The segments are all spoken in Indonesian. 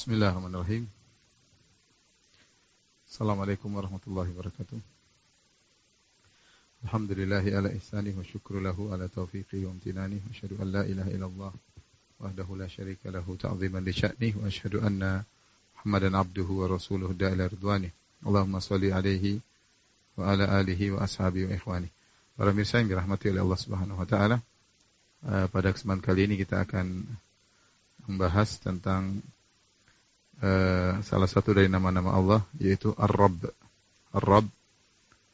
Bismillahirrahmanirrahim. Assalamualaikum warahmatullahi wabarakatuh. Alhamdulillahi ala ihsanih wa syukru lahu ala taufiqi wa amtinani wa asyhadu an la ilaha illallah wahdahu la syarika lahu ta'ziman li sya'nih wa asyhadu anna Muhammadan abduhu wa rasuluhu da'ila ridwanih. Allahumma salli alaihi wa ala alihi wa ashabihi wa ikhwani. Para mirsa yang dirahmati oleh Allah Subhanahu wa taala, eh, pada kesempatan kali ini kita akan membahas tentang uh, salah satu dari nama-nama Allah yaitu Ar-Rabb. Ar-Rabb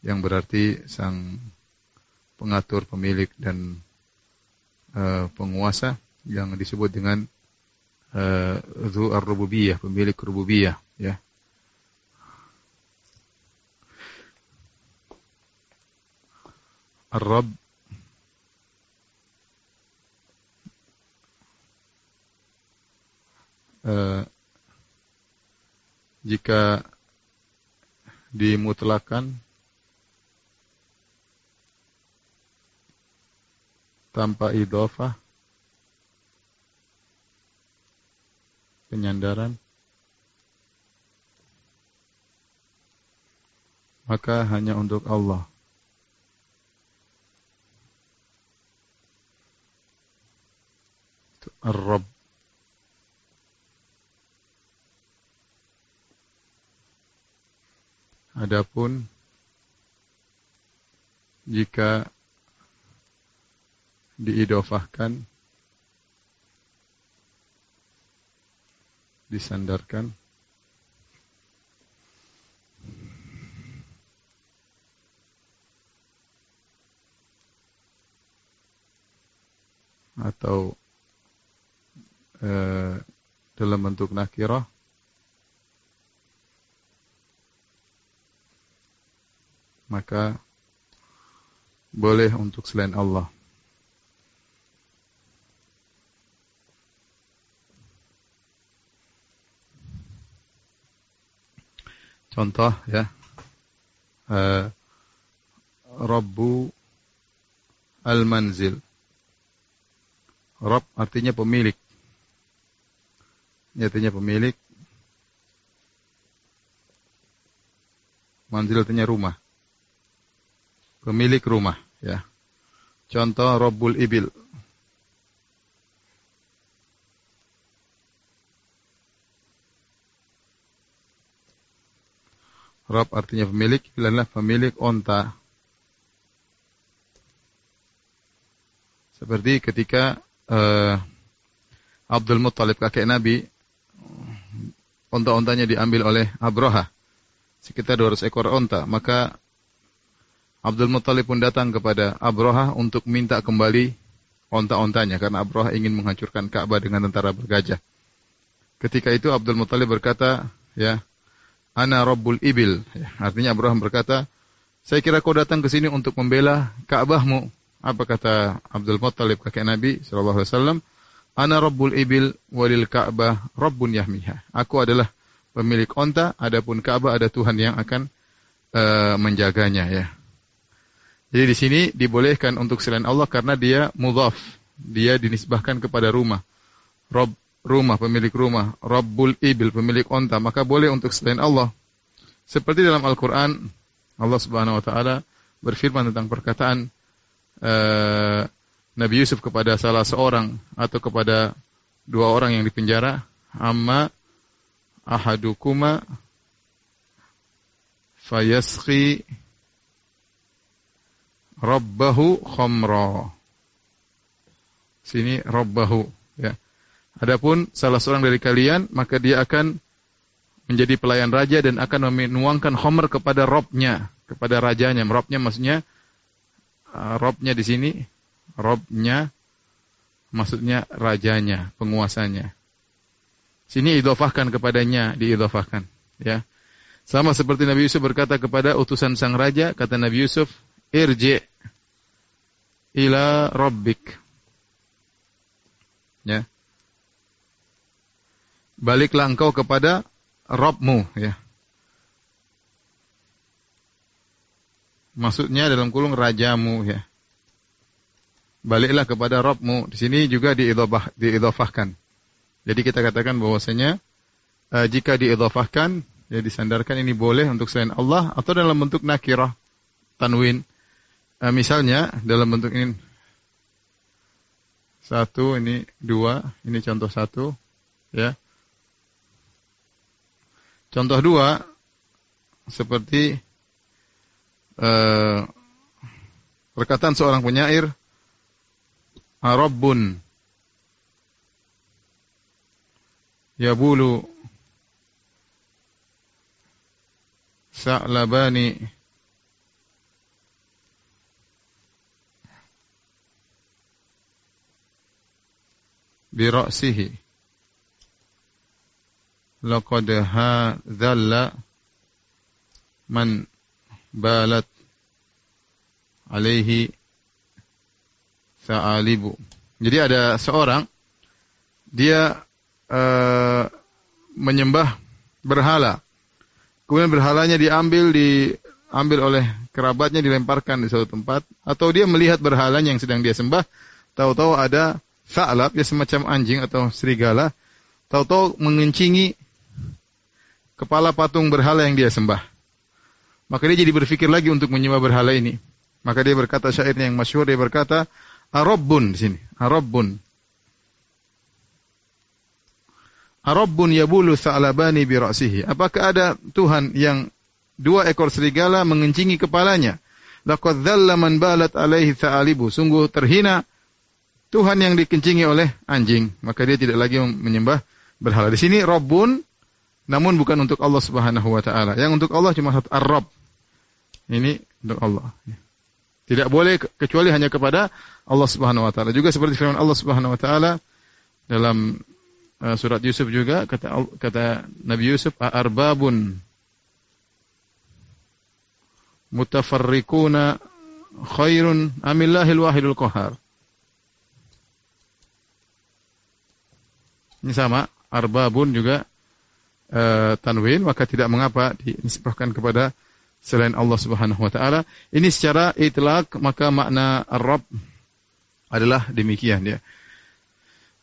yang berarti sang pengatur, pemilik dan uh, penguasa yang disebut dengan uh, Ar-Rububiyah, pemilik rububiyah, ya. Ar-Rabb uh, jika dimutlakan tanpa idofah penyandaran maka hanya untuk Allah. Ar-Rabb Adapun jika diidofahkan disandarkan atau eh, dalam bentuk nakirah maka boleh untuk selain Allah. Contoh ya. Uh, Rabbu al-manzil. Rabb artinya pemilik. Artinya pemilik. Manzil artinya rumah pemilik rumah ya. Contoh Rabbul Ibil. Rob artinya pemilik, adalah pemilik onta. Seperti ketika uh, Abdul Muttalib kakek Nabi, onta-ontanya diambil oleh Abroha. Sekitar 200 ekor onta. Maka Abdul Muttalib pun datang kepada Abroha untuk minta kembali onta-ontanya karena Abroha ingin menghancurkan Ka'bah dengan tentara bergajah. Ketika itu Abdul Muttalib berkata, ya, ana Rabbul Ibil. Ya, artinya Abroha berkata, saya kira kau datang ke sini untuk membela Ka'bahmu. Apa kata Abdul Muttalib kakek Nabi sallallahu alaihi? Ana Rabbul Ibil walil Ka'bah Rabbun yahmiha. Aku adalah pemilik onta, adapun Ka'bah ada Tuhan yang akan uh, menjaganya ya. Jadi di sini dibolehkan untuk selain Allah karena dia mudhaf. Dia dinisbahkan kepada rumah. Rob rumah, pemilik rumah. Rabbul ibil, pemilik onta. Maka boleh untuk selain Allah. Seperti dalam Al-Quran, Allah subhanahu wa ta'ala berfirman tentang perkataan uh, Nabi Yusuf kepada salah seorang atau kepada dua orang yang dipenjara. Amma ahadukuma fayasqi rabbahu khamra. Sini rabbahu ya. Adapun salah seorang dari kalian maka dia akan menjadi pelayan raja dan akan menuangkan khamr kepada robnya, kepada rajanya. Robnya maksudnya uh, robnya di sini robnya maksudnya rajanya, penguasanya. Sini idofahkan kepadanya, diidofahkan. Ya. Sama seperti Nabi Yusuf berkata kepada utusan sang raja, kata Nabi Yusuf, irji ila rabbik. Ya. Baliklah engkau kepada Rabbmu ya. Maksudnya dalam kulung rajamu ya. Baliklah kepada Rabbmu. Di sini juga diidofah, diidofahkan. Jadi kita katakan bahwasanya uh, jika diidhafahkan ya disandarkan ini boleh untuk selain Allah atau dalam bentuk nakirah tanwin. Uh, misalnya dalam bentuk ini. Satu, ini dua, ini contoh satu, ya. Contoh dua, seperti uh, perkataan seorang penyair, Rabbun. Yabulu sa'labani bira'sihi laqad hadzalla man balat alaihi sa'alibu. Jadi ada seorang dia uh, menyembah berhala. Kemudian berhalanya diambil diambil oleh kerabatnya dilemparkan di suatu tempat atau dia melihat berhalanya yang sedang dia sembah, tahu-tahu ada sa'lab ya semacam anjing atau serigala, tahu-tahu mengencingi kepala patung berhala yang dia sembah. Maka dia jadi berpikir lagi untuk menyembah berhala ini. Maka dia berkata syairnya yang masyhur dia berkata Arabbun di sini, Arabbun. Arabbun yabulu sa'labani bi ra'sihi. Apakah ada Tuhan yang dua ekor serigala mengencingi kepalanya? Laqad dhalla man balat alaihi sa'alibu. Sungguh terhina Tuhan yang dikencingi oleh anjing. Maka dia tidak lagi menyembah berhala. Di sini Rabbun namun bukan untuk Allah Subhanahu wa taala. Yang untuk Allah cuma satu Ar-Rabb. Ini untuk Allah. Tidak boleh kecuali hanya kepada Allah Subhanahu wa taala. Juga seperti firman Allah Subhanahu wa taala dalam uh, surat Yusuf juga kata kata Nabi Yusuf arbabun mutafarriquna khairun amillahil wahidul qahar. Ini sama, arbabun juga uh, tanwin, maka tidak mengapa dinisbahkan kepada selain Allah Subhanahu wa taala. Ini secara itlak maka makna Ar-Rabb adalah demikian ya.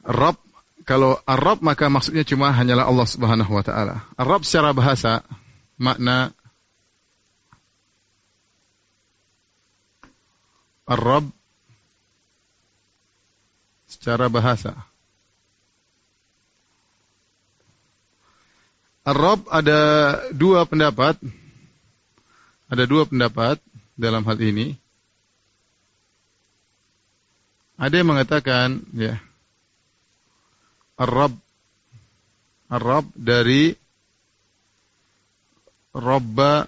Rabb kalau Ar-Rabb maka maksudnya cuma hanyalah Allah Subhanahu wa taala. Ar-Rabb secara bahasa makna Ar-Rabb secara bahasa. Ar-Rabb ada dua pendapat ada dua pendapat dalam hal ini. Ada yang mengatakan ya Arab dari Robba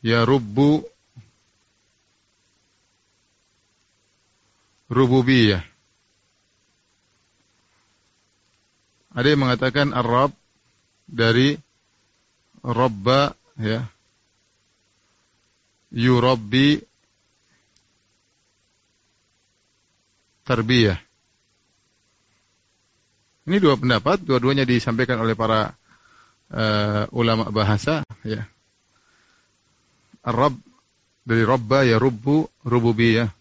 ya Rubbu Rububiyah. Ada yang mengatakan Arab dari Robba ya yurabbi tarbiyah. Ini dua pendapat, dua-duanya disampaikan oleh para uh, ulama bahasa ya. Arab dari Rabba ya Rubbu rububiyah.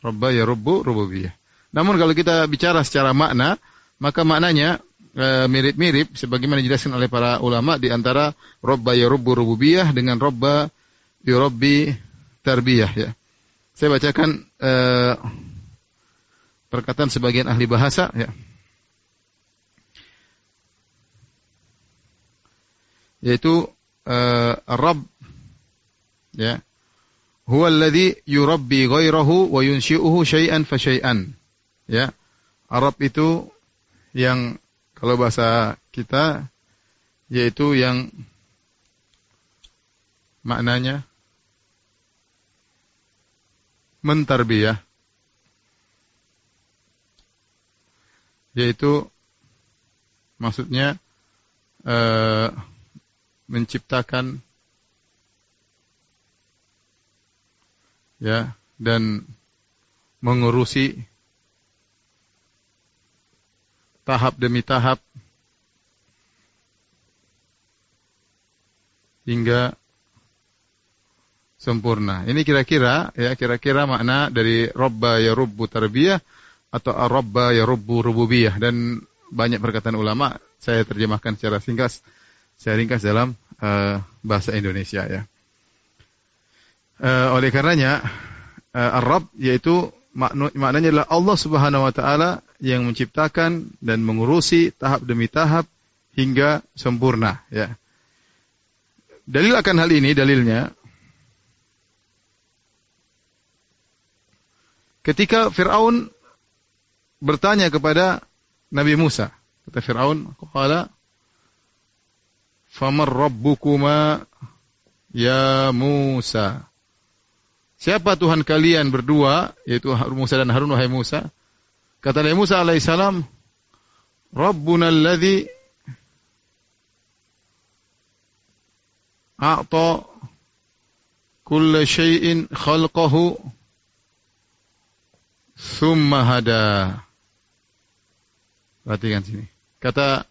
Rabba ya Rubbu rububiyah. Namun kalau kita bicara secara makna, maka maknanya mirip-mirip sebagaimana dijelaskan oleh para ulama di antara robba yarubbu rububiyah dengan robba yurabbi tarbiyah ya. Saya bacakan uh, perkataan sebagian ahli bahasa ya. Yaitu uh, Rabb ya. Huwa alladhi yurabbi ghairahu wa yunshi'uhu syai'an fa syai'an. Ya. Arab itu yang kalau bahasa kita yaitu yang maknanya mentarbiyah yaitu maksudnya e, menciptakan ya dan mengurusi tahap demi tahap hingga sempurna. Ini kira-kira ya kira-kira makna dari robba ya rubbu tarbiyah atau robba ya rubbu rububiyah dan banyak perkataan ulama, saya terjemahkan secara singkat, saya ringkas dalam uh, bahasa Indonesia ya. Uh, oleh karenanya uh, Arab yaitu makna, maknanya adalah Allah Subhanahu wa taala yang menciptakan dan mengurusi tahap demi tahap hingga sempurna ya. Dalil akan hal ini dalilnya ketika Firaun bertanya kepada Nabi Musa. Kata Firaun, "Qala famar rabbukuma ya Musa?" Siapa Tuhan kalian berdua, yaitu Musa dan Harun, wahai Musa? Kata Nabi Musa alaihissalam, Rabbuna alladhi a'ta kulla syai'in khalqahu thumma hada. Perhatikan sini. Kata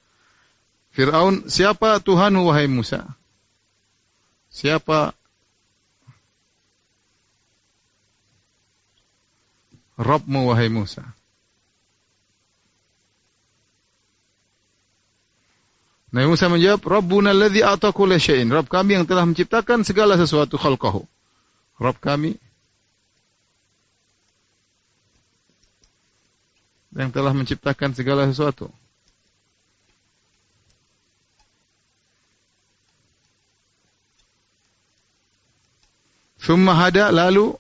Fir'aun, siapa Tuhan wahai Musa? Siapa Rabbmu wahai Musa. Nabi Musa menjawab, Rabbuna alladhi a'ta kulla syai'in. Rabb kami yang telah menciptakan segala sesuatu khalqahu. Rabb kami yang telah menciptakan segala sesuatu. Summa hada lalu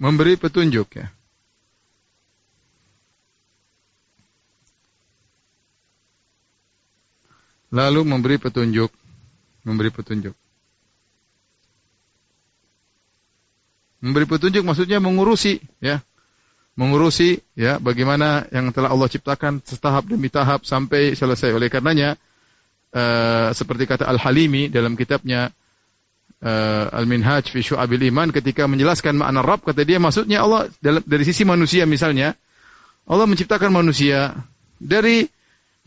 memberi petunjuk ya. Lalu memberi petunjuk, memberi petunjuk. Memberi petunjuk maksudnya mengurusi ya. Mengurusi ya bagaimana yang telah Allah ciptakan setahap demi tahap sampai selesai. Oleh karenanya uh, seperti kata Al-Halimi dalam kitabnya uh, Al-Minhaj fi Syu'abil Iman ketika menjelaskan makna Rabb kata dia maksudnya Allah dalam, dari sisi manusia misalnya Allah menciptakan manusia dari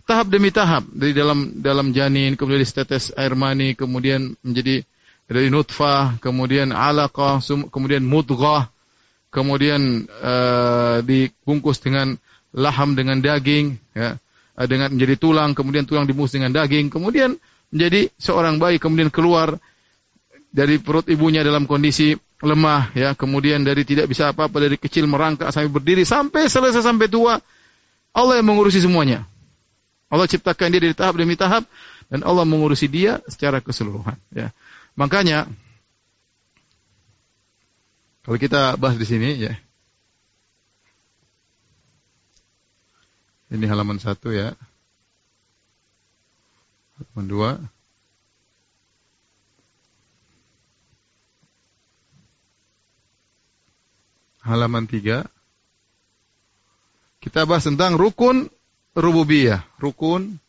tahap demi tahap dari dalam dalam janin kemudian setetes air mani kemudian menjadi dari nutfah kemudian alaqah kemudian mudghah kemudian uh, dibungkus dengan laham dengan daging ya dengan menjadi tulang kemudian tulang dibungkus dengan daging kemudian menjadi seorang bayi kemudian keluar dari perut ibunya dalam kondisi lemah ya kemudian dari tidak bisa apa-apa dari kecil merangkak sampai berdiri sampai selesai sampai tua Allah yang mengurusi semuanya Allah ciptakan dia dari tahap demi tahap dan Allah mengurusi dia secara keseluruhan ya. Makanya kalau kita bahas di sini ya. Ini halaman satu ya. Halaman dua. Halaman 3 kita bahas tentang rukun rububiyah, rukun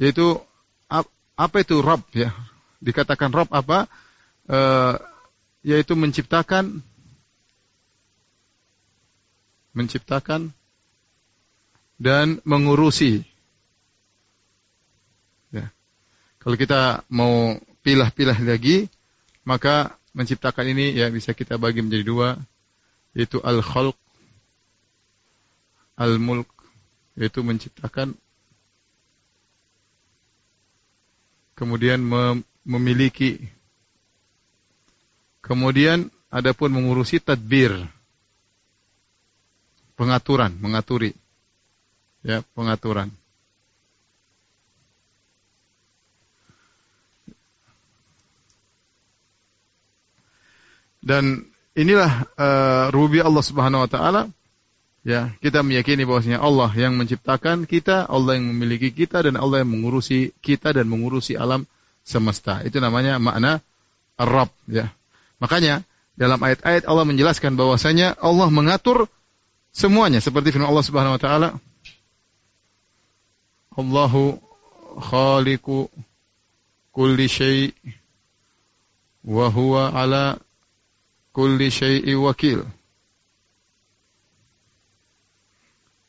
yaitu apa itu Rabb ya? Dikatakan Rabb apa? E, yaitu menciptakan menciptakan dan mengurusi. Ya. Kalau kita mau pilah-pilah lagi, maka menciptakan ini ya bisa kita bagi menjadi dua, yaitu al-khalq, al-mulk, yaitu menciptakan, kemudian mem memiliki, kemudian adapun mengurusi tadbir, pengaturan, mengaturi, ya pengaturan. Dan inilah uh, rubi Allah Subhanahu wa taala. Ya, kita meyakini bahwasanya Allah yang menciptakan kita, Allah yang memiliki kita dan Allah yang mengurusi kita dan mengurusi alam semesta. Itu namanya makna Ar-Rabb, ya. Makanya dalam ayat-ayat Allah menjelaskan bahwasanya Allah mengatur semuanya seperti firman Allah Subhanahu wa taala Allahu khaliqu kulli syai' wa huwa ala kulli syai'i wakil.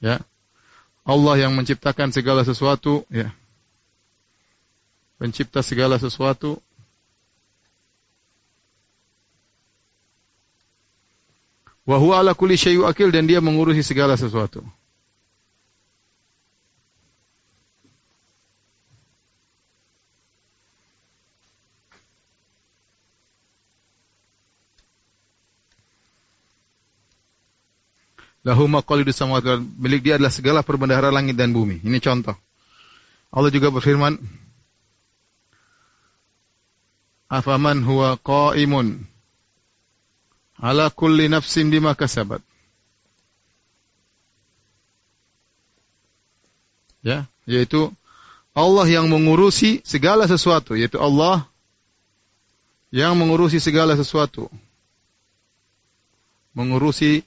Ya. Allah yang menciptakan segala sesuatu, ya. Pencipta segala sesuatu. Wa huwa ala kulli syai'in wakil dan dia mengurusi segala sesuatu. Lahu maqalidus samawati milik dia adalah segala perbendahara langit dan bumi. Ini contoh. Allah juga berfirman, Afaman huwa qaimun ala kulli nafsin bima kasabat. Ya, yaitu Allah yang mengurusi segala sesuatu, yaitu Allah yang mengurusi segala sesuatu. Mengurusi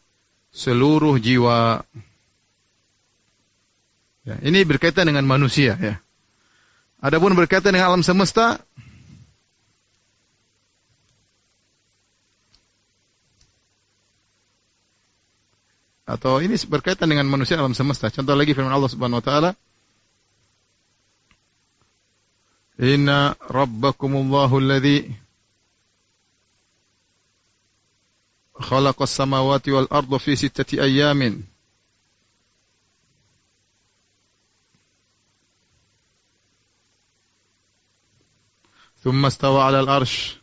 seluruh jiwa. Ya, ini berkaitan dengan manusia ya. Adapun berkaitan dengan alam semesta atau ini berkaitan dengan manusia alam semesta. Contoh lagi firman Allah Subhanahu wa taala Inna rabbakumullahu alladhi خلق السماوات والأرض في ستة أيام. ثم استوى على الأرش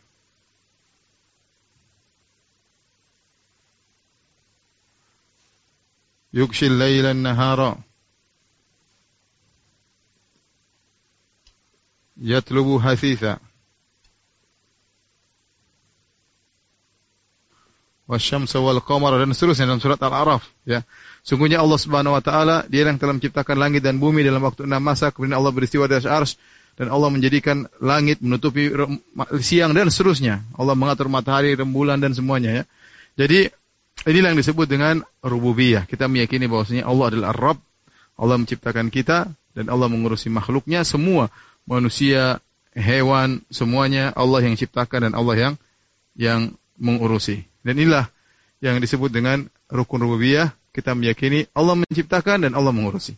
يغشي الليل النهار. يطلب حثيثا. Wasyamsa wal qamara dan seterusnya dalam surat Al-A'raf ya. Sungguhnya Allah Subhanahu wa taala dia yang telah menciptakan langit dan bumi dalam waktu enam masa kemudian Allah beristiwa di atas dan Allah menjadikan langit menutupi siang dan seterusnya. Allah mengatur matahari, rembulan dan semuanya ya. Jadi inilah yang disebut dengan rububiyah. Kita meyakini bahwasanya Allah adalah Rabb. Allah menciptakan kita dan Allah mengurusi makhluknya semua, manusia, hewan, semuanya Allah yang ciptakan dan Allah yang yang mengurusi. Dan inilah yang disebut dengan rukun rububiyah. Kita meyakini Allah menciptakan dan Allah mengurusi.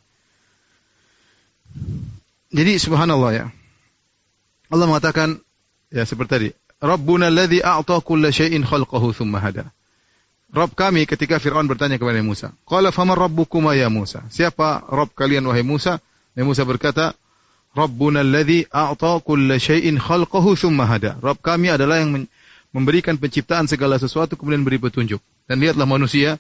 Jadi subhanallah ya. Allah mengatakan ya seperti tadi, Rabbuna alladhi a'ta kulla syai'in khalqahu thumma hada. Rabb kami ketika Fir'aun bertanya kepada Musa, Qala faman rabbukuma ya Musa? Siapa Rabb kalian wahai Musa? Musa berkata, Rabbuna alladhi a'ta kulla syai'in khalqahu thumma hada. Rabb kami adalah yang memberikan penciptaan segala sesuatu kemudian beri petunjuk. Dan lihatlah manusia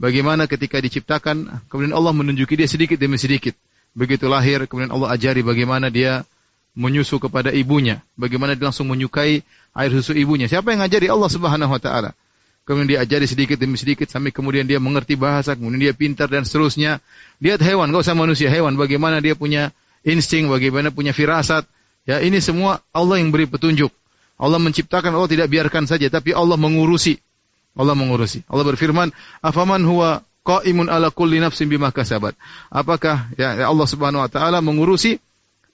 bagaimana ketika diciptakan kemudian Allah menunjuki dia sedikit demi sedikit. Begitu lahir kemudian Allah ajari bagaimana dia menyusu kepada ibunya, bagaimana dia langsung menyukai air susu ibunya. Siapa yang ngajari Allah Subhanahu wa taala? Kemudian dia ajari sedikit demi sedikit sampai kemudian dia mengerti bahasa, kemudian dia pintar dan seterusnya. Lihat hewan, enggak usah manusia, hewan bagaimana dia punya insting, bagaimana punya firasat. Ya, ini semua Allah yang beri petunjuk. Allah menciptakan, Allah tidak biarkan saja, tapi Allah mengurusi. Allah mengurusi. Allah berfirman, "Afaman huwa qaimun ala kulli nafsin bima kasabat." Apakah ya, ya Allah Subhanahu wa taala mengurusi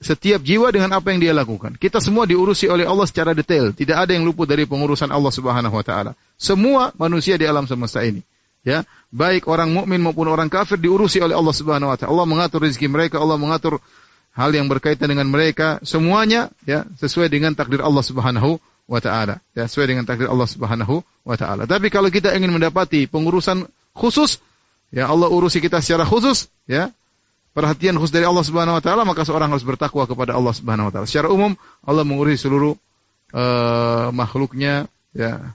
setiap jiwa dengan apa yang dia lakukan. Kita semua diurusi oleh Allah secara detail. Tidak ada yang luput dari pengurusan Allah Subhanahu wa taala. Semua manusia di alam semesta ini. Ya, baik orang mukmin maupun orang kafir diurusi oleh Allah Subhanahu wa taala. Allah mengatur rezeki mereka, Allah mengatur hal yang berkaitan dengan mereka semuanya ya sesuai dengan takdir Allah Subhanahu wa taala. Ya sesuai dengan takdir Allah Subhanahu wa taala. Tapi kalau kita ingin mendapati pengurusan khusus ya Allah urusi kita secara khusus ya perhatian khusus dari Allah Subhanahu wa taala maka seorang harus bertakwa kepada Allah Subhanahu wa taala. Secara umum Allah mengurusi seluruh uh, makhluknya ya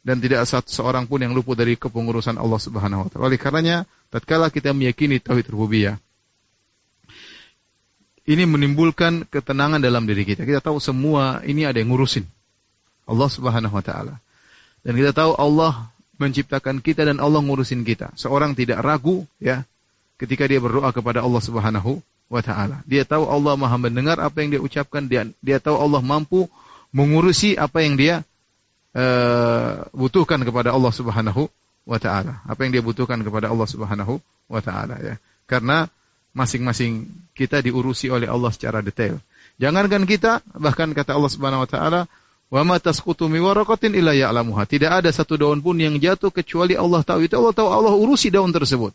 dan tidak satu seorang pun yang luput dari kepengurusan Allah Subhanahu wa taala. Oleh karenanya tatkala kita meyakini tauhid rububiyah ini menimbulkan ketenangan dalam diri kita. Kita tahu semua ini ada yang ngurusin. Allah Subhanahu wa taala. Dan kita tahu Allah menciptakan kita dan Allah ngurusin kita. Seorang tidak ragu ya ketika dia berdoa kepada Allah Subhanahu wa taala. Dia tahu Allah Maha mendengar apa yang dia ucapkan, dia dia tahu Allah mampu mengurusi apa yang dia uh, butuhkan kepada Allah Subhanahu wa taala. Apa yang dia butuhkan kepada Allah Subhanahu wa taala ya. Karena masing-masing kita diurusi oleh Allah secara detail. Jangankan kita, bahkan kata Allah Subhanahu wa taala, "Wa ma tasqutu mi waraqatin illa ya'lamuha." Tidak ada satu daun pun yang jatuh kecuali Allah tahu. Itu Allah tahu, Allah urusi daun tersebut.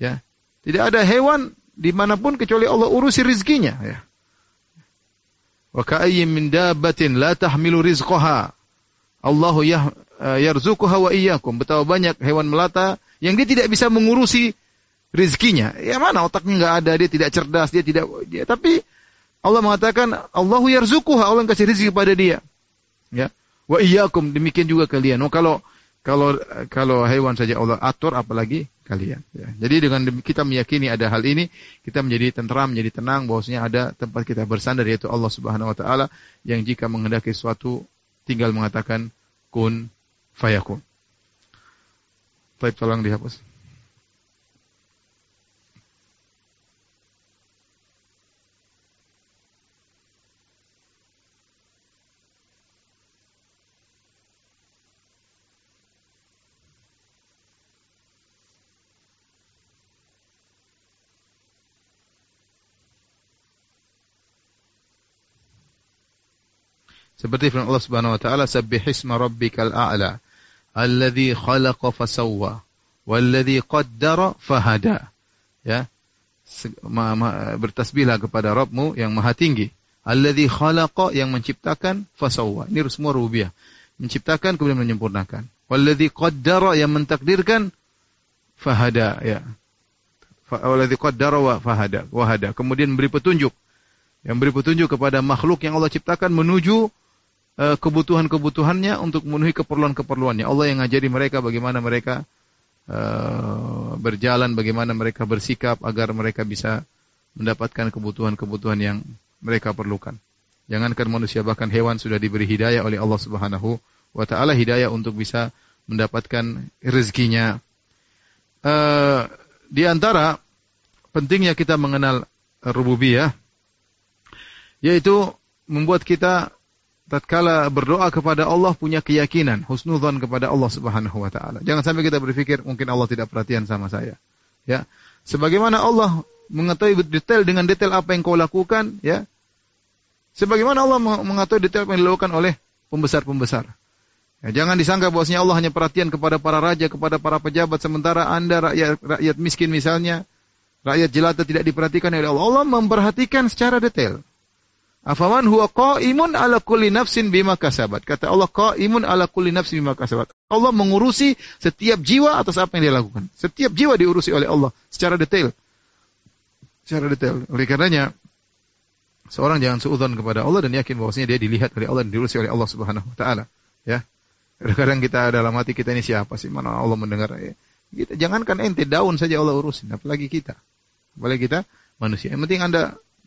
Ya. Tidak ada hewan di mana pun kecuali Allah urusi rizkinya. Ya. Wa ka'ayyin min dabbatin la tahmilu rizqaha. Allah yah, uh, yarzuquha wa iyyakum. Betapa banyak hewan melata yang dia tidak bisa mengurusi rezekinya. Ya mana otaknya nggak ada, dia tidak cerdas, dia tidak dia, tapi Allah mengatakan Allahu yarzuquha, Allah yang kasih rezeki kepada dia. Ya. Wa iyyakum demikian juga kalian. Oh, kalau kalau kalau hewan saja Allah atur apalagi kalian. Ya. Jadi dengan kita meyakini ada hal ini, kita menjadi tenteram, menjadi tenang bahwasanya ada tempat kita bersandar yaitu Allah Subhanahu wa taala yang jika menghendaki sesuatu tinggal mengatakan kun fayakun. Baik, tolong dihapus. Seperti firman Allah Subhanahu wa taala, "Sabbihisma rabbikal a'la, alladzi khalaqa fasawwa, walladzi qaddara fahada." Ya. Bertasbihlah kepada Rabbmu yang maha tinggi. Alladzi khalaqa yang menciptakan fasawwa. Ini semua rububiyah. Menciptakan kemudian menyempurnakan. Walladzi qaddara yang mentakdirkan fahada ya. Walladzi qaddara wa fahada, wahada. Kemudian beri petunjuk. Yang beri petunjuk kepada makhluk yang Allah ciptakan menuju kebutuhan-kebutuhannya untuk memenuhi keperluan-keperluannya. Allah yang ngajari mereka bagaimana mereka uh, berjalan, bagaimana mereka bersikap agar mereka bisa mendapatkan kebutuhan-kebutuhan yang mereka perlukan. Jangankan manusia bahkan hewan sudah diberi hidayah oleh Allah Subhanahu wa taala hidayah untuk bisa mendapatkan rezekinya. Uh, di antara pentingnya kita mengenal rububiyah yaitu membuat kita tatkala berdoa kepada Allah punya keyakinan, husnudzon kepada Allah Subhanahu wa taala. Jangan sampai kita berpikir mungkin Allah tidak perhatian sama saya. Ya. Sebagaimana Allah mengetahui detail dengan detail apa yang kau lakukan, ya. Sebagaimana Allah mengetahui detail apa yang dilakukan oleh pembesar-pembesar. Ya, jangan disangka bahwasanya Allah hanya perhatian kepada para raja, kepada para pejabat sementara Anda rakyat rakyat miskin misalnya, rakyat jelata tidak diperhatikan oleh Allah. Allah memperhatikan secara detail. Afaman huwa qaimun ala kulli nafsin bima kasabat. Kata Allah qaimun ala kulli nafsin bima kasabat. Allah mengurusi setiap jiwa atas apa yang dia lakukan. Setiap jiwa diurusi oleh Allah secara detail. Secara detail. Oleh karenanya seorang jangan suudzon kepada Allah dan yakin bahwasanya dia dilihat oleh Allah dan diurusi oleh Allah Subhanahu wa taala, ya. Kadang kita dalam hati kita ini siapa sih? Mana Allah mendengar ya. Kita jangankan ente daun saja Allah urusin, apalagi kita. Apalagi kita manusia. Yang penting Anda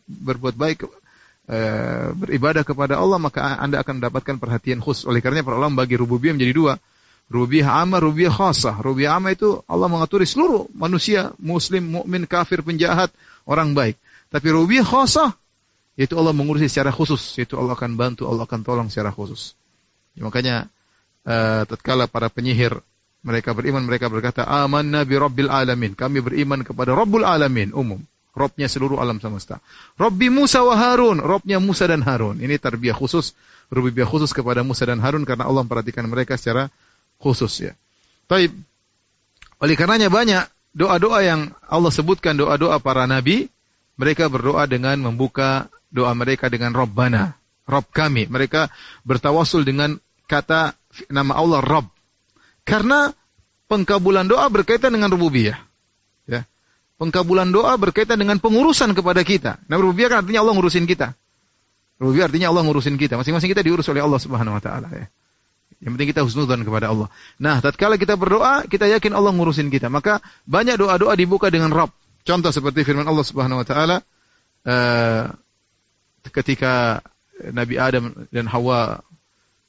berbuat baik e, beribadah kepada Allah maka Anda akan mendapatkan perhatian khusus. Oleh karenanya para ulama bagi rububiyah menjadi dua. Rububiyah amma, rububiyah khasah. Rububiyah amma itu Allah mengaturi seluruh manusia, muslim, mukmin, kafir, penjahat, orang baik. Tapi rububiyah khasah yaitu Allah mengurusi secara khusus, yaitu Allah akan bantu, Allah akan tolong secara khusus. Ya, makanya uh, tatkala para penyihir mereka beriman mereka berkata amanna bi rabbil alamin. Kami beriman kepada Rabbul alamin umum. Robnya seluruh alam semesta. Robbi Musa wa Harun, Robnya Musa dan Harun. Ini tarbiyah khusus, rububiyah khusus kepada Musa dan Harun karena Allah memperhatikan mereka secara khusus ya. Taib. Oleh karenanya banyak doa-doa yang Allah sebutkan doa-doa para nabi, mereka berdoa dengan membuka doa mereka dengan Robbana, Rob kami. Mereka bertawasul dengan kata nama Allah Rob. Karena pengkabulan doa berkaitan dengan rububiyah. Pengkabulan doa berkaitan dengan pengurusan kepada kita. Nah, rububiyah kan artinya Allah ngurusin kita. Rububiyah artinya Allah ngurusin kita. Masing-masing kita diurus oleh Allah Subhanahu wa taala ya. Yang penting kita husnudzon kepada Allah. Nah, tatkala kita berdoa, kita yakin Allah ngurusin kita. Maka banyak doa-doa dibuka dengan Rabb. Contoh seperti firman Allah Subhanahu wa taala uh, ketika Nabi Adam dan Hawa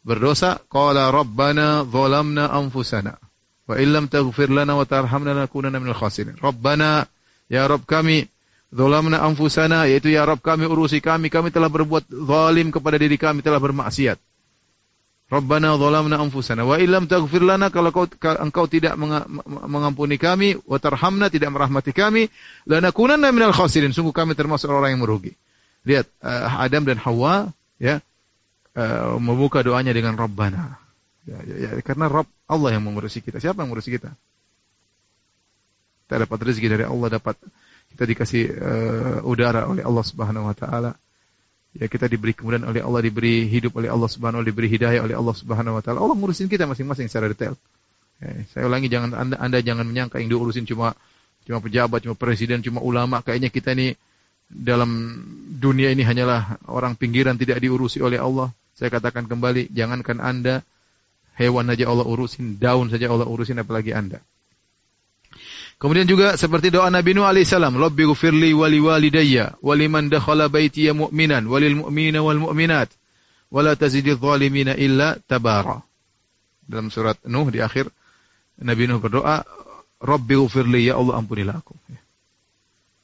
berdosa, qala rabbana zalamna anfusana wa illam taghfir lana wa tarhamna lanakunanna minal khasirin. Rabbana Ya Rob kami, Zolamna anfusana, yaitu ya Rob kami urusi kami, kami telah berbuat zalim kepada diri kami, telah bermaksiat. Rabbana zalamna anfusana wa illam taghfir lana kalau kau, engkau tidak mengampuni kami wa tarhamna tidak merahmati kami lanakunanna minal khasirin sungguh kami termasuk orang yang merugi. Lihat uh, Adam dan Hawa ya uh, membuka doanya dengan Rabbana. Ya, ya, ya, karena Rabb Allah yang mengurusi kita. Siapa yang mengurusi kita? Kita dapat rezeki dari Allah, dapat kita dikasih uh, udara oleh Allah Subhanahu wa taala. Ya kita diberi kemudian oleh Allah, diberi hidup oleh Allah Subhanahu wa diberi hidayah oleh Allah Subhanahu wa taala. Allah ngurusin kita masing-masing secara detail. Ya, saya ulangi jangan anda, anda jangan menyangka yang diurusin cuma cuma pejabat, cuma presiden, cuma ulama. Kayaknya kita ini dalam dunia ini hanyalah orang pinggiran tidak diurusi oleh Allah. Saya katakan kembali, jangankan anda, hewan saja Allah urusin, daun saja Allah urusin, apalagi anda. Kemudian juga seperti doa Nabi Nuh alaihissalam, Rabbi gufirli wali walidayya, waliman dakhala baitiya mu'minan, walil mu'minina wal mu'minat, wala tazidil zalimina illa tabara. Dalam surat Nuh di akhir, Nabi Nuh berdoa, Rabbi gufirli, ya Allah ampunilah aku.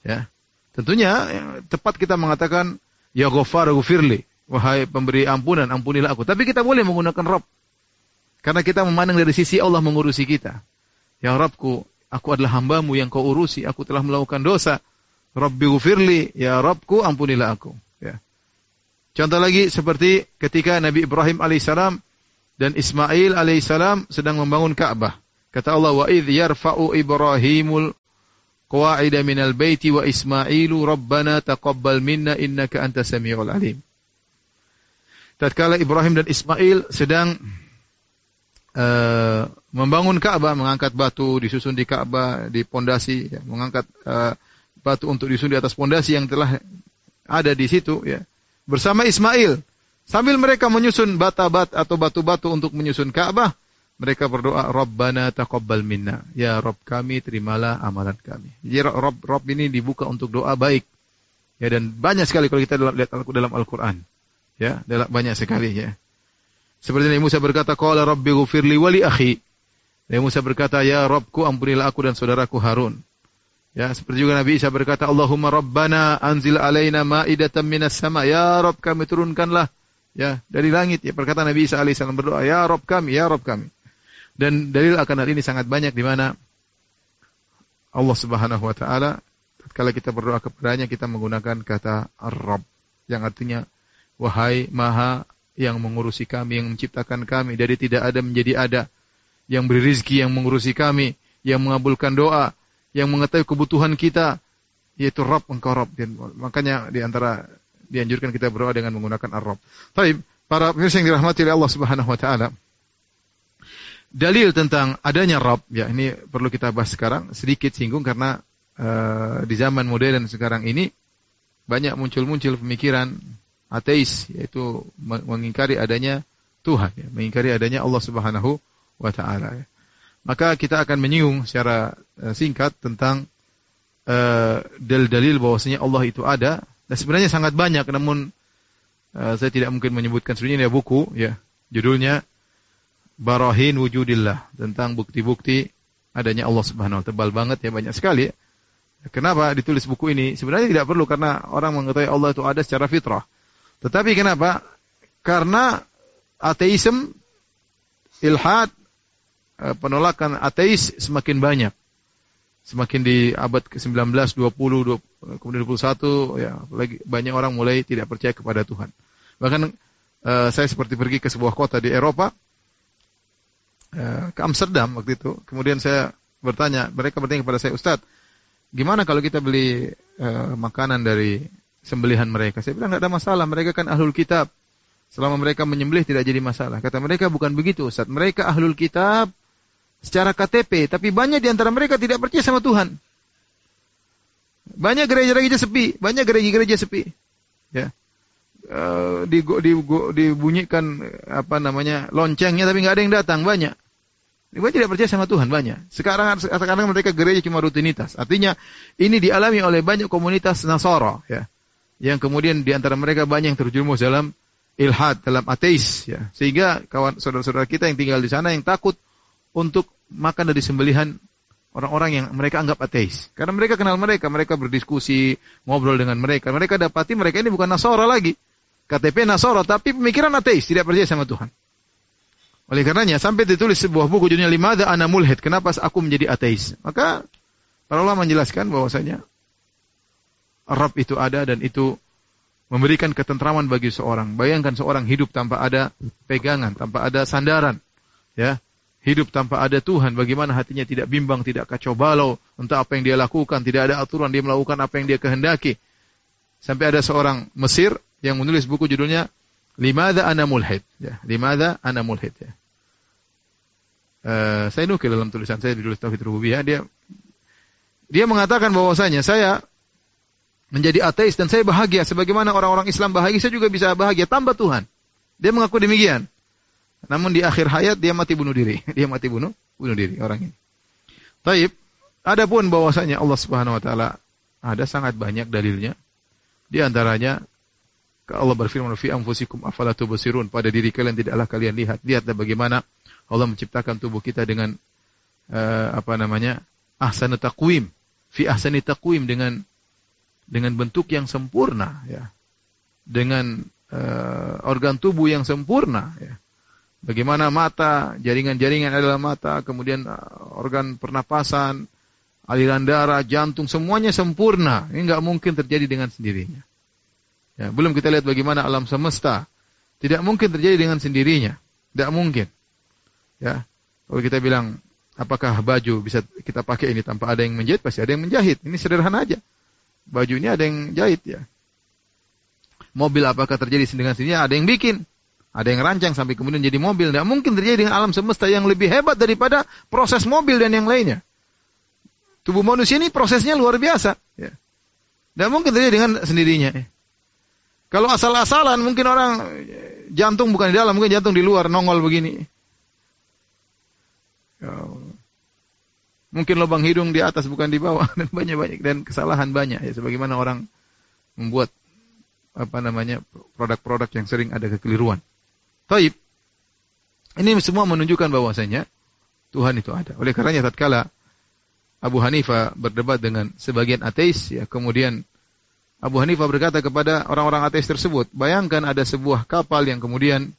Ya. Tentunya ya, tepat kita mengatakan, Ya Ghafar gufirli, wahai pemberi ampunan, ampunilah aku. Tapi kita boleh menggunakan Rabb. Karena kita memandang dari sisi Allah mengurusi kita. Ya Rabbku, Aku adalah hambamu yang kau urusi. Aku telah melakukan dosa. Rabbi gufirli. Ya Rabbku ampunilah aku. Ya. Contoh lagi seperti ketika Nabi Ibrahim alaihissalam dan Ismail alaihissalam sedang membangun Ka'bah. Kata Allah, wa idh yarfa'u Ibrahimul qawa'ida minal baiti wa Ismailu rabbana taqabbal minna innaka anta samiul alim. Tatkala Ibrahim dan Ismail sedang uh, membangun Ka'bah, mengangkat batu disusun di Ka'bah, di pondasi, ya, mengangkat uh, batu untuk disusun di atas pondasi yang telah ada di situ, ya. Bersama Ismail, sambil mereka menyusun bata-bat atau batu-batu untuk menyusun Ka'bah, mereka berdoa, Rabbana taqabbal minna. Ya Rabb kami, terimalah amalan kami. Jadi Rabb, Rabb ini dibuka untuk doa baik. Ya, dan banyak sekali kalau kita lihat dalam Al-Quran. Ya, banyak sekali ya. Seperti Nabi Musa berkata, Qala Rabbi ghufirli wali akhi. Nabi Musa berkata, Ya Rabbku ampunilah aku dan saudaraku Harun. Ya, seperti juga Nabi Isa berkata, Allahumma Rabbana anzil alaina ma'idatan minas sama. Ya Rabb kami turunkanlah ya dari langit. Ya perkataan Nabi Isa alaihissalam berdoa, Ya Rabb kami, Ya Rabb kami. Dan dalil akan hal ini sangat banyak di mana Allah Subhanahu wa taala kalau kita berdoa kepadanya kita menggunakan kata Rabb yang artinya wahai Maha yang mengurusi kami, yang menciptakan kami dari tidak ada menjadi ada, yang beri rizki, yang mengurusi kami, yang mengabulkan doa, yang mengetahui kebutuhan kita, yaitu Rabb engkau Rabb. Dan makanya di antara dianjurkan kita berdoa dengan menggunakan Ar-Rabb. Tapi para pemirsa yang dirahmati oleh Allah Subhanahu wa taala, dalil tentang adanya Rabb, ya ini perlu kita bahas sekarang sedikit singgung karena uh, di zaman modern sekarang ini banyak muncul-muncul pemikiran ateis yaitu mengingkari adanya Tuhan ya, mengingkari adanya Allah Subhanahu wa taala ya. Maka kita akan menyinggung secara uh, singkat tentang uh, dalil-dalil bahwasanya Allah itu ada dan sebenarnya sangat banyak namun uh, saya tidak mungkin menyebutkan sebenarnya ada buku ya judulnya Barahin Wujudillah tentang bukti-bukti adanya Allah Subhanahu wa taala tebal banget ya banyak sekali ya. Kenapa ditulis buku ini? Sebenarnya tidak perlu karena orang mengetahui Allah itu ada secara fitrah. Tetapi kenapa? Karena ateisme, ilhad, eh, penolakan ateis semakin banyak. Semakin di abad ke-19, 20, 20, kemudian 21, ya, banyak orang mulai tidak percaya kepada Tuhan. Bahkan uh, saya seperti pergi ke sebuah kota di Eropa, ke Amsterdam waktu itu. Kemudian saya bertanya, mereka bertanya kepada saya, Ustadz, gimana kalau kita beli uh, makanan dari sembelihan mereka. Saya bilang tidak ada masalah, mereka kan ahlul kitab. Selama mereka menyembelih tidak jadi masalah. Kata mereka bukan begitu Ustaz. Mereka ahlul kitab secara KTP, tapi banyak di antara mereka tidak percaya sama Tuhan. Banyak gereja-gereja sepi, banyak gereja-gereja sepi. Ya. Uh, di, di, dibunyikan apa namanya loncengnya tapi nggak ada yang datang banyak. Mereka tidak percaya sama Tuhan banyak. Sekarang sekarang mereka gereja cuma rutinitas. Artinya ini dialami oleh banyak komunitas Nasara ya yang kemudian di antara mereka banyak yang terjerumus dalam ilhad, dalam ateis ya. Sehingga kawan saudara-saudara kita yang tinggal di sana yang takut untuk makan dari sembelihan orang-orang yang mereka anggap ateis. Karena mereka kenal mereka, mereka berdiskusi, ngobrol dengan mereka. Mereka dapati mereka ini bukan Nasara lagi. KTP Nasara, tapi pemikiran ateis, tidak percaya sama Tuhan. Oleh karenanya, sampai ditulis sebuah buku judulnya Limada Ana Mulhid, kenapa aku menjadi ateis. Maka para ulama menjelaskan bahwasanya Rabb itu ada dan itu memberikan ketentraman bagi seorang. Bayangkan seorang hidup tanpa ada pegangan, tanpa ada sandaran. Ya, hidup tanpa ada Tuhan, bagaimana hatinya tidak bimbang, tidak kacau balau untuk apa yang dia lakukan, tidak ada aturan dia melakukan apa yang dia kehendaki. Sampai ada seorang Mesir yang menulis buku judulnya Limada Ana Mulhid. Ya, Limada Ana Mulhid. Ya. Uh, saya nukil dalam tulisan saya di tulis Tauhid Rububiyah dia dia mengatakan bahwasanya saya menjadi ateis dan saya bahagia sebagaimana orang-orang Islam bahagia saya juga bisa bahagia tambah Tuhan. Dia mengaku demikian. Namun di akhir hayat dia mati bunuh diri. Dia mati bunuh bunuh diri orang ini. Taib, adapun bahwasanya Allah Subhanahu wa taala ada sangat banyak dalilnya. Di antaranya Allah berfirman fi anfusikum afala tubsirun pada diri kalian tidaklah kalian lihat. Lihatlah bagaimana Allah menciptakan tubuh kita dengan uh, apa namanya? ahsanu taqwim. Fi ahsani taqwim dengan dengan bentuk yang sempurna ya. Dengan uh, organ tubuh yang sempurna ya. Bagaimana mata, jaringan-jaringan adalah mata, kemudian uh, organ pernapasan, aliran darah, jantung, semuanya sempurna. Ini nggak mungkin terjadi dengan sendirinya. Ya, belum kita lihat bagaimana alam semesta. Tidak mungkin terjadi dengan sendirinya. Tidak mungkin. Ya, kalau kita bilang apakah baju bisa kita pakai ini tanpa ada yang menjahit, pasti ada yang menjahit. Ini sederhana aja. Baju ini ada yang jahit ya. Mobil apakah terjadi dengan sendirinya? Ada yang bikin. Ada yang rancang sampai kemudian jadi mobil. Tidak mungkin terjadi dengan alam semesta yang lebih hebat daripada proses mobil dan yang lainnya. Tubuh manusia ini prosesnya luar biasa. Ya. Tidak mungkin terjadi dengan sendirinya. Kalau asal-asalan mungkin orang jantung bukan di dalam, mungkin jantung di luar, nongol begini. Ya. Mungkin lubang hidung di atas bukan di bawah dan banyak-banyak dan kesalahan banyak ya sebagaimana orang membuat apa namanya produk-produk yang sering ada kekeliruan. Taib. Ini semua menunjukkan bahwasanya Tuhan itu ada. Oleh karenanya tatkala Abu Hanifah berdebat dengan sebagian ateis ya, kemudian Abu Hanifah berkata kepada orang-orang ateis tersebut, bayangkan ada sebuah kapal yang kemudian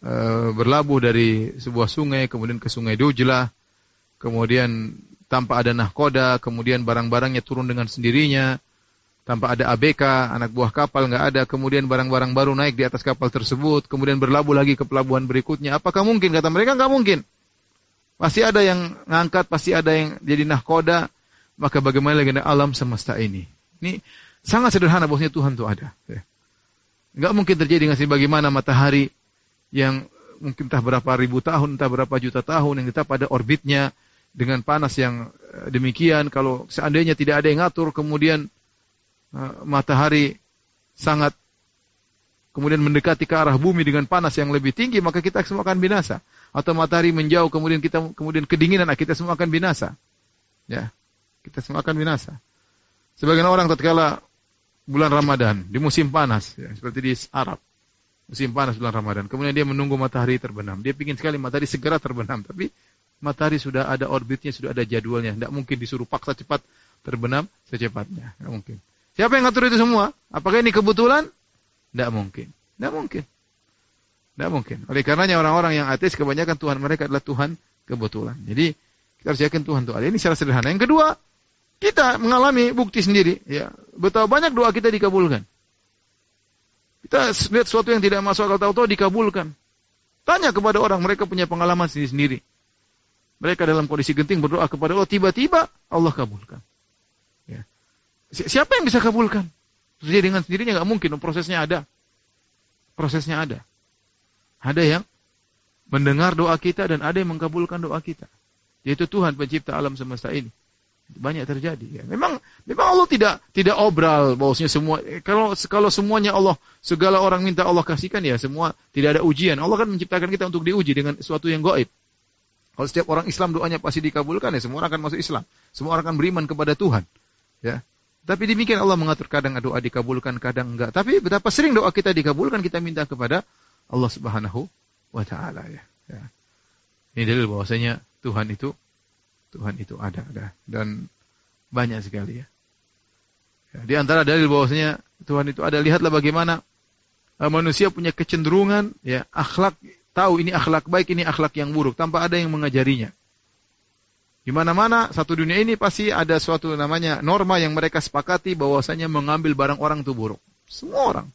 e, berlabuh dari sebuah sungai kemudian ke sungai Dujlah, kemudian tanpa ada nahkoda, kemudian barang-barangnya turun dengan sendirinya, tanpa ada ABK, anak buah kapal nggak ada, kemudian barang-barang baru naik di atas kapal tersebut, kemudian berlabuh lagi ke pelabuhan berikutnya. Apakah mungkin? Kata mereka nggak mungkin. Pasti ada yang ngangkat, pasti ada yang jadi nahkoda. Maka bagaimana lagi alam semesta ini? Ini sangat sederhana bosnya Tuhan itu ada. Ya. Nggak mungkin terjadi dengan bagaimana matahari yang mungkin entah berapa ribu tahun, entah berapa juta tahun yang kita pada orbitnya dengan panas yang eh, demikian. Kalau seandainya tidak ada yang ngatur, kemudian Eh, matahari sangat kemudian mendekati ke arah bumi dengan panas yang lebih tinggi, maka kita semua akan binasa. Atau matahari menjauh, kemudian kita kemudian kedinginan, nah, kita semua akan binasa. Ya, kita semua akan binasa. Sebagian orang tatkala bulan Ramadan di musim panas, ya, seperti di Arab, musim panas bulan Ramadan. Kemudian dia menunggu matahari terbenam. Dia ingin sekali matahari segera terbenam, tapi matahari sudah ada orbitnya, sudah ada jadwalnya. Tidak mungkin disuruh paksa cepat terbenam secepatnya. Tidak mungkin. Siapa yang ngatur itu semua? Apakah ini kebetulan? Tidak mungkin. Tidak mungkin. Tidak mungkin. Oleh karenanya orang-orang yang ateis kebanyakan Tuhan mereka adalah Tuhan kebetulan. Jadi kita harus yakin Tuhan itu ada. Ini secara sederhana. Yang kedua, kita mengalami bukti sendiri. Ya, betapa banyak doa kita dikabulkan. Kita lihat sesuatu yang tidak masuk akal tahu-tahu dikabulkan. Tanya kepada orang, mereka punya pengalaman sendiri-sendiri. Mereka dalam kondisi genting berdoa kepada Allah, tiba-tiba Allah kabulkan. Siapa yang bisa kabulkan? Terjadi dengan sendirinya nggak mungkin, prosesnya ada. Prosesnya ada. Ada yang mendengar doa kita dan ada yang mengkabulkan doa kita. Yaitu Tuhan pencipta alam semesta ini. Banyak terjadi. Ya. Memang memang Allah tidak tidak obral bahwasanya semua kalau kalau semuanya Allah segala orang minta Allah kasihkan ya semua tidak ada ujian. Allah kan menciptakan kita untuk diuji dengan sesuatu yang gaib. Kalau setiap orang Islam doanya pasti dikabulkan ya semua orang akan masuk Islam. Semua orang akan beriman kepada Tuhan. Ya. Tapi demikian Allah mengatur kadang doa dikabulkan, kadang enggak. Tapi betapa sering doa kita dikabulkan, kita minta kepada Allah Subhanahu wa taala ya. ya. Ini dalil bahwasanya Tuhan itu Tuhan itu ada, ada dan banyak sekali ya. ya. Di antara dalil bahwasanya Tuhan itu ada, lihatlah bagaimana uh, manusia punya kecenderungan ya akhlak tahu ini akhlak baik, ini akhlak yang buruk tanpa ada yang mengajarinya. Di mana-mana satu dunia ini pasti ada suatu namanya norma yang mereka sepakati bahwasanya mengambil barang orang itu buruk. Semua orang.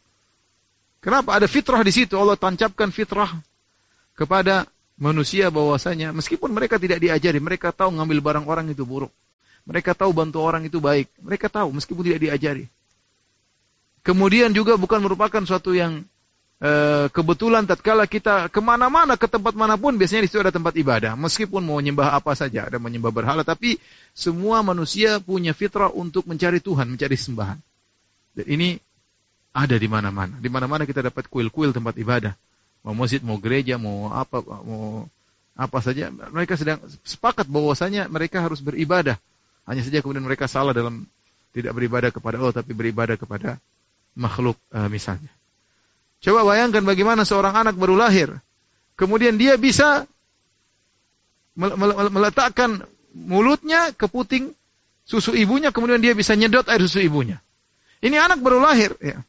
Kenapa? Ada fitrah di situ. Allah tancapkan fitrah kepada manusia bahwasanya meskipun mereka tidak diajari, mereka tahu mengambil barang orang itu buruk. Mereka tahu bantu orang itu baik. Mereka tahu meskipun tidak diajari. Kemudian juga bukan merupakan suatu yang uh, kebetulan tatkala kita ke mana-mana ke tempat mana pun biasanya di situ ada tempat ibadah. Meskipun mau menyembah apa saja, ada menyembah berhala, tapi semua manusia punya fitrah untuk mencari Tuhan, mencari sembahan. Dan ini ada di mana-mana. Di mana-mana kita dapat kuil-kuil tempat ibadah. Mau masjid, mau gereja, mau apa, mau apa saja. Mereka sedang sepakat bahwasanya mereka harus beribadah. Hanya saja kemudian mereka salah dalam tidak beribadah kepada Allah, tapi beribadah kepada makhluk uh, misalnya. Coba bayangkan bagaimana seorang anak baru lahir. Kemudian dia bisa meletakkan mulutnya ke puting susu ibunya, kemudian dia bisa nyedot air susu ibunya. Ini anak baru lahir. Ya.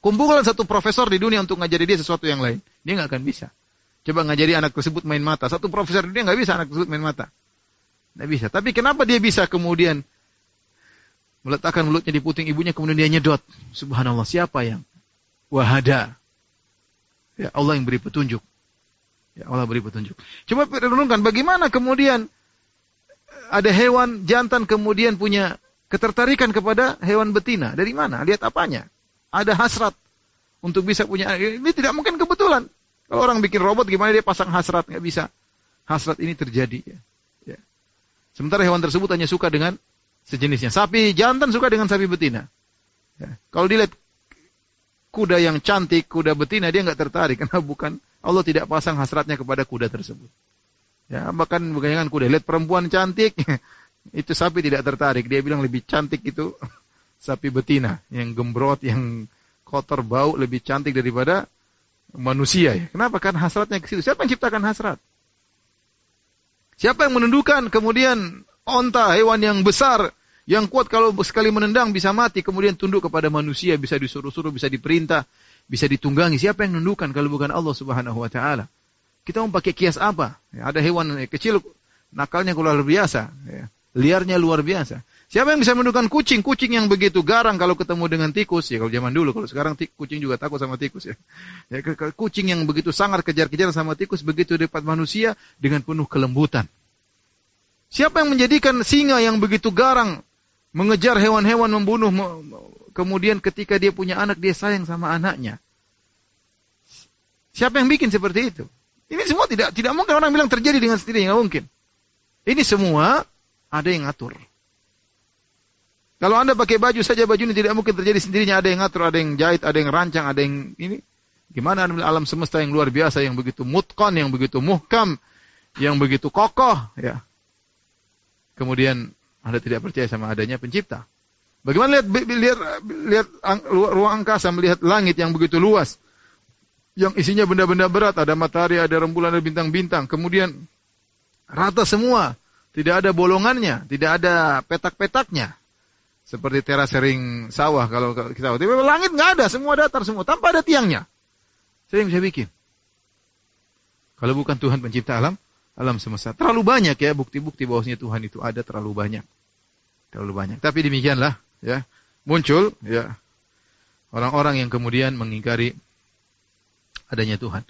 Kumpulan satu profesor di dunia untuk ngajari dia sesuatu yang lain. Dia nggak akan bisa. Coba ngajari anak tersebut main mata. Satu profesor di dunia nggak bisa anak tersebut main mata. Nggak bisa. Tapi kenapa dia bisa kemudian meletakkan mulutnya di puting ibunya kemudian dia nyedot. Subhanallah. Siapa yang wahada? Ya Allah yang beri petunjuk. Ya Allah beri petunjuk. Coba renungkan bagaimana kemudian ada hewan jantan kemudian punya ketertarikan kepada hewan betina. Dari mana? Lihat apanya? ada hasrat untuk bisa punya ini tidak mungkin kebetulan. Kalau orang bikin robot gimana dia pasang hasrat nggak bisa. Hasrat ini terjadi. Ya. ya. Sementara hewan tersebut hanya suka dengan sejenisnya. Sapi jantan suka dengan sapi betina. Ya. Kalau dilihat kuda yang cantik, kuda betina dia nggak tertarik karena bukan Allah tidak pasang hasratnya kepada kuda tersebut. Ya, bahkan bukan kuda. Lihat perempuan cantik, itu sapi tidak tertarik. Dia bilang lebih cantik itu sapi betina yang gembrot, yang kotor bau lebih cantik daripada manusia ya. Kenapa? Kan hasratnya ke situ. Siapa yang ciptakan hasrat? Siapa yang menundukkan kemudian onta, hewan yang besar, yang kuat kalau sekali menendang bisa mati, kemudian tunduk kepada manusia, bisa disuruh-suruh, bisa diperintah, bisa ditunggangi. Siapa yang menundukkan kalau bukan Allah Subhanahu wa taala? Kita mau pakai kias apa? Ya, ada hewan kecil nakalnya luar biasa, ya. liarnya luar biasa. Siapa yang bisa menundukkan kucing? Kucing yang begitu garang kalau ketemu dengan tikus. Ya kalau zaman dulu, kalau sekarang kucing juga takut sama tikus ya. ya kucing yang begitu sangat kejar-kejar sama tikus, begitu dekat manusia dengan penuh kelembutan. Siapa yang menjadikan singa yang begitu garang mengejar hewan-hewan membunuh kemudian ketika dia punya anak dia sayang sama anaknya? Siapa yang bikin seperti itu? Ini semua tidak tidak mungkin orang bilang terjadi dengan sendirinya, nggak mungkin. Ini semua ada yang ngatur. Kalau Anda pakai baju saja baju ini tidak mungkin terjadi sendirinya. Ada yang ngatur, ada yang jahit, ada yang rancang, ada yang ini. Gimana alam semesta yang luar biasa, yang begitu mutkon, yang begitu muhkam, yang begitu kokoh, ya. Kemudian Anda tidak percaya sama adanya pencipta. Bagaimana lihat lihat lihat ruang angkasa, melihat langit yang begitu luas, yang isinya benda-benda berat, ada matahari, ada rembulan, ada bintang-bintang. Kemudian rata semua, tidak ada bolongannya, tidak ada petak-petaknya. Seperti terasering sawah kalau kita tapi langit nggak ada semua datar semua tanpa ada tiangnya. Saya yang bisa bikin. Kalau bukan Tuhan pencipta alam alam semesta. Terlalu banyak ya bukti-bukti bahwasanya Tuhan itu ada terlalu banyak terlalu banyak tapi demikianlah ya muncul ya orang-orang yang kemudian mengingkari adanya Tuhan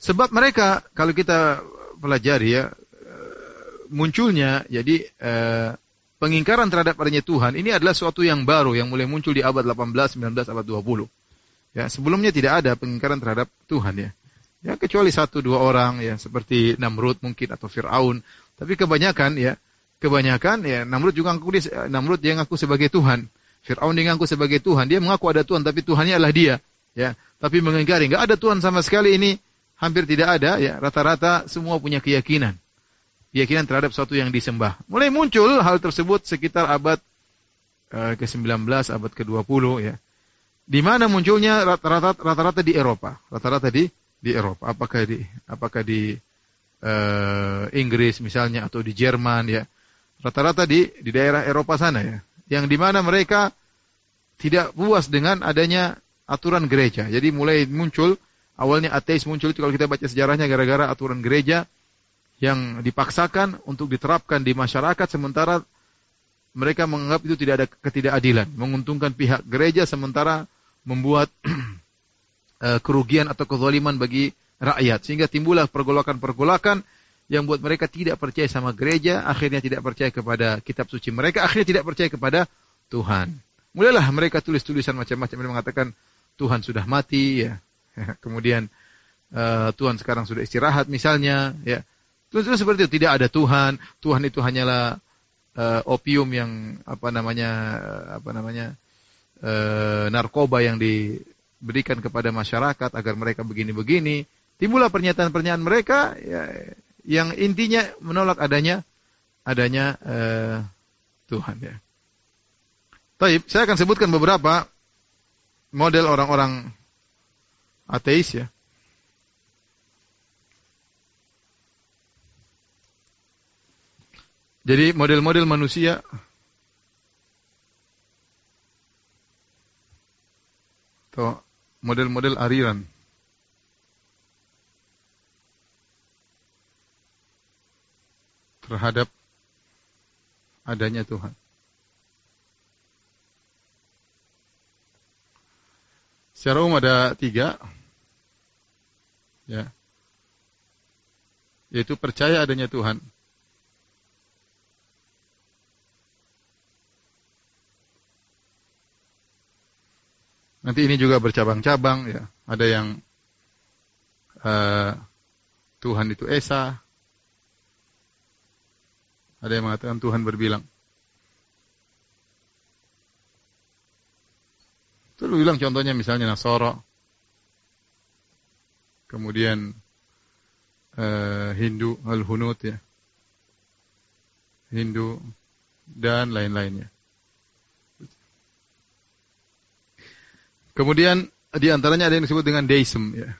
sebab mereka kalau kita pelajari ya eh, munculnya jadi eh, pengingkaran terhadap adanya Tuhan ini adalah suatu yang baru yang mulai muncul di abad 18, 19, abad 20. Ya, sebelumnya tidak ada pengingkaran terhadap Tuhan ya. Ya kecuali satu dua orang ya seperti Namrud mungkin atau Firaun. Tapi kebanyakan ya, kebanyakan ya Namrud juga ngaku dia Namrud dia ngaku sebagai Tuhan. Firaun dia ngaku sebagai Tuhan. Dia mengaku ada Tuhan tapi Tuhannya adalah dia. Ya, tapi mengingkari enggak ada Tuhan sama sekali ini hampir tidak ada ya. Rata-rata semua punya keyakinan keyakinan terhadap sesuatu yang disembah. Mulai muncul hal tersebut sekitar abad uh, ke-19, abad ke-20 ya. Di mana munculnya rata-rata di Eropa, rata-rata di di Eropa. Apakah di apakah di uh, Inggris misalnya atau di Jerman ya. Rata-rata di di daerah Eropa sana ya. Yang di mana mereka tidak puas dengan adanya aturan gereja. Jadi mulai muncul awalnya ateis muncul itu kalau kita baca sejarahnya gara-gara aturan gereja yang dipaksakan untuk diterapkan di masyarakat sementara mereka menganggap itu tidak ada ketidakadilan, menguntungkan pihak gereja sementara membuat eh, kerugian atau kezaliman bagi rakyat sehingga timbullah pergolakan-pergolakan yang buat mereka tidak percaya sama gereja, akhirnya tidak percaya kepada kitab suci mereka, akhirnya tidak percaya kepada Tuhan. Mulailah mereka tulis tulisan macam-macam mereka mengatakan Tuhan sudah mati ya. Kemudian uh, Tuhan sekarang sudah istirahat misalnya ya. Terus seperti itu tidak ada Tuhan, Tuhan itu hanyalah uh, opium yang apa namanya uh, apa namanya uh, narkoba yang diberikan kepada masyarakat agar mereka begini-begini. Timbullah pernyataan-pernyataan mereka ya, yang intinya menolak adanya adanya uh, Tuhan ya. Taib, saya akan sebutkan beberapa model orang-orang ateis ya. Jadi model-model manusia atau model-model aliran terhadap adanya Tuhan. Secara umum ada tiga. Ya. Yaitu percaya adanya Tuhan. Nanti ini juga bercabang-cabang ya. Ada yang uh, Tuhan itu Esa. Ada yang mengatakan Tuhan berbilang. Lu bilang contohnya misalnya Nasoro. Kemudian uh, Hindu Al-Hunut ya. Hindu dan lain-lainnya. Kemudian di antaranya ada yang disebut dengan deism ya.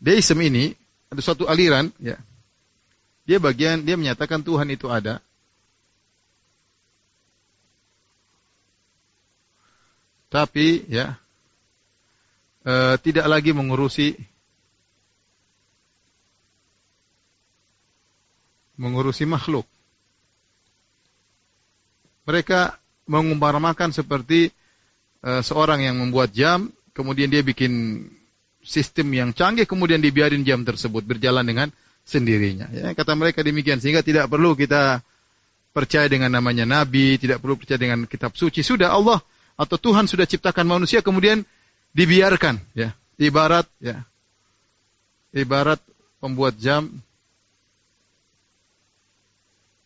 Deism ini ada suatu aliran ya. Dia bagian dia menyatakan Tuhan itu ada tapi ya e, tidak lagi mengurusi mengurusi makhluk. Mereka mengumpamakan seperti e, seorang yang membuat jam, kemudian dia bikin sistem yang canggih, kemudian dibiarin jam tersebut berjalan dengan sendirinya. Ya, kata mereka demikian, sehingga tidak perlu kita percaya dengan namanya nabi, tidak perlu percaya dengan kitab suci. Sudah Allah atau Tuhan sudah ciptakan manusia kemudian dibiarkan ya. Ibarat ya. Ibarat pembuat jam.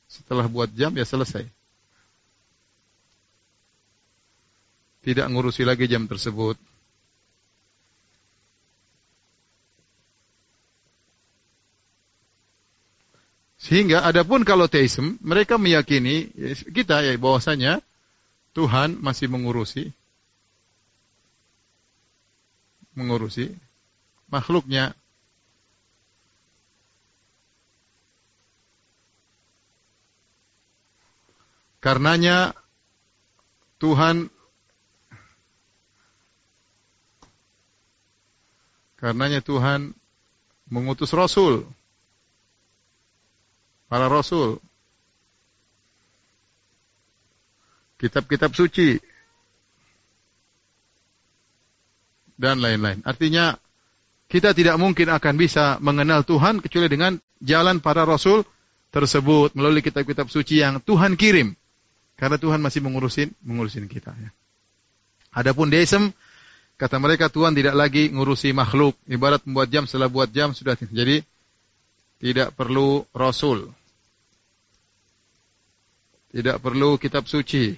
Setelah buat jam ya selesai. Tidak ngurusi lagi jam tersebut Sehingga adapun kalau teisme, mereka meyakini ya, kita ya bahwasanya Tuhan masih mengurusi mengurusi makhluknya. Karenanya Tuhan karenanya Tuhan mengutus rasul para rasul kitab-kitab suci, dan lain-lain. Artinya, kita tidak mungkin akan bisa mengenal Tuhan kecuali dengan jalan para rasul tersebut melalui kitab-kitab suci yang Tuhan kirim. Karena Tuhan masih mengurusin mengurusin kita. Ya. Adapun deism, kata mereka Tuhan tidak lagi ngurusi makhluk. Ibarat membuat jam setelah buat jam sudah. Jadi tidak perlu rasul. Tidak perlu kitab suci.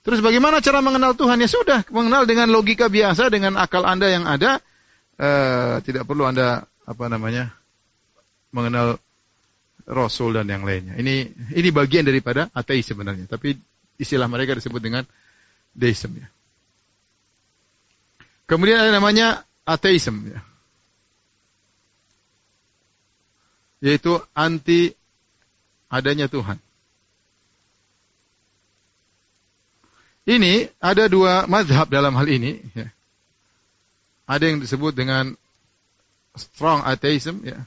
Terus bagaimana cara mengenal Tuhan? Ya sudah, mengenal dengan logika biasa, dengan akal Anda yang ada. Uh, tidak perlu Anda, apa namanya, mengenal Rasul dan yang lainnya. Ini ini bagian daripada ateis sebenarnya. Tapi istilah mereka disebut dengan deism. Ya. Kemudian ada namanya ateism. Ya. Yaitu anti adanya Tuhan. Ini ada dua mazhab dalam hal ini. Ya. Ada yang disebut dengan strong atheism, ya.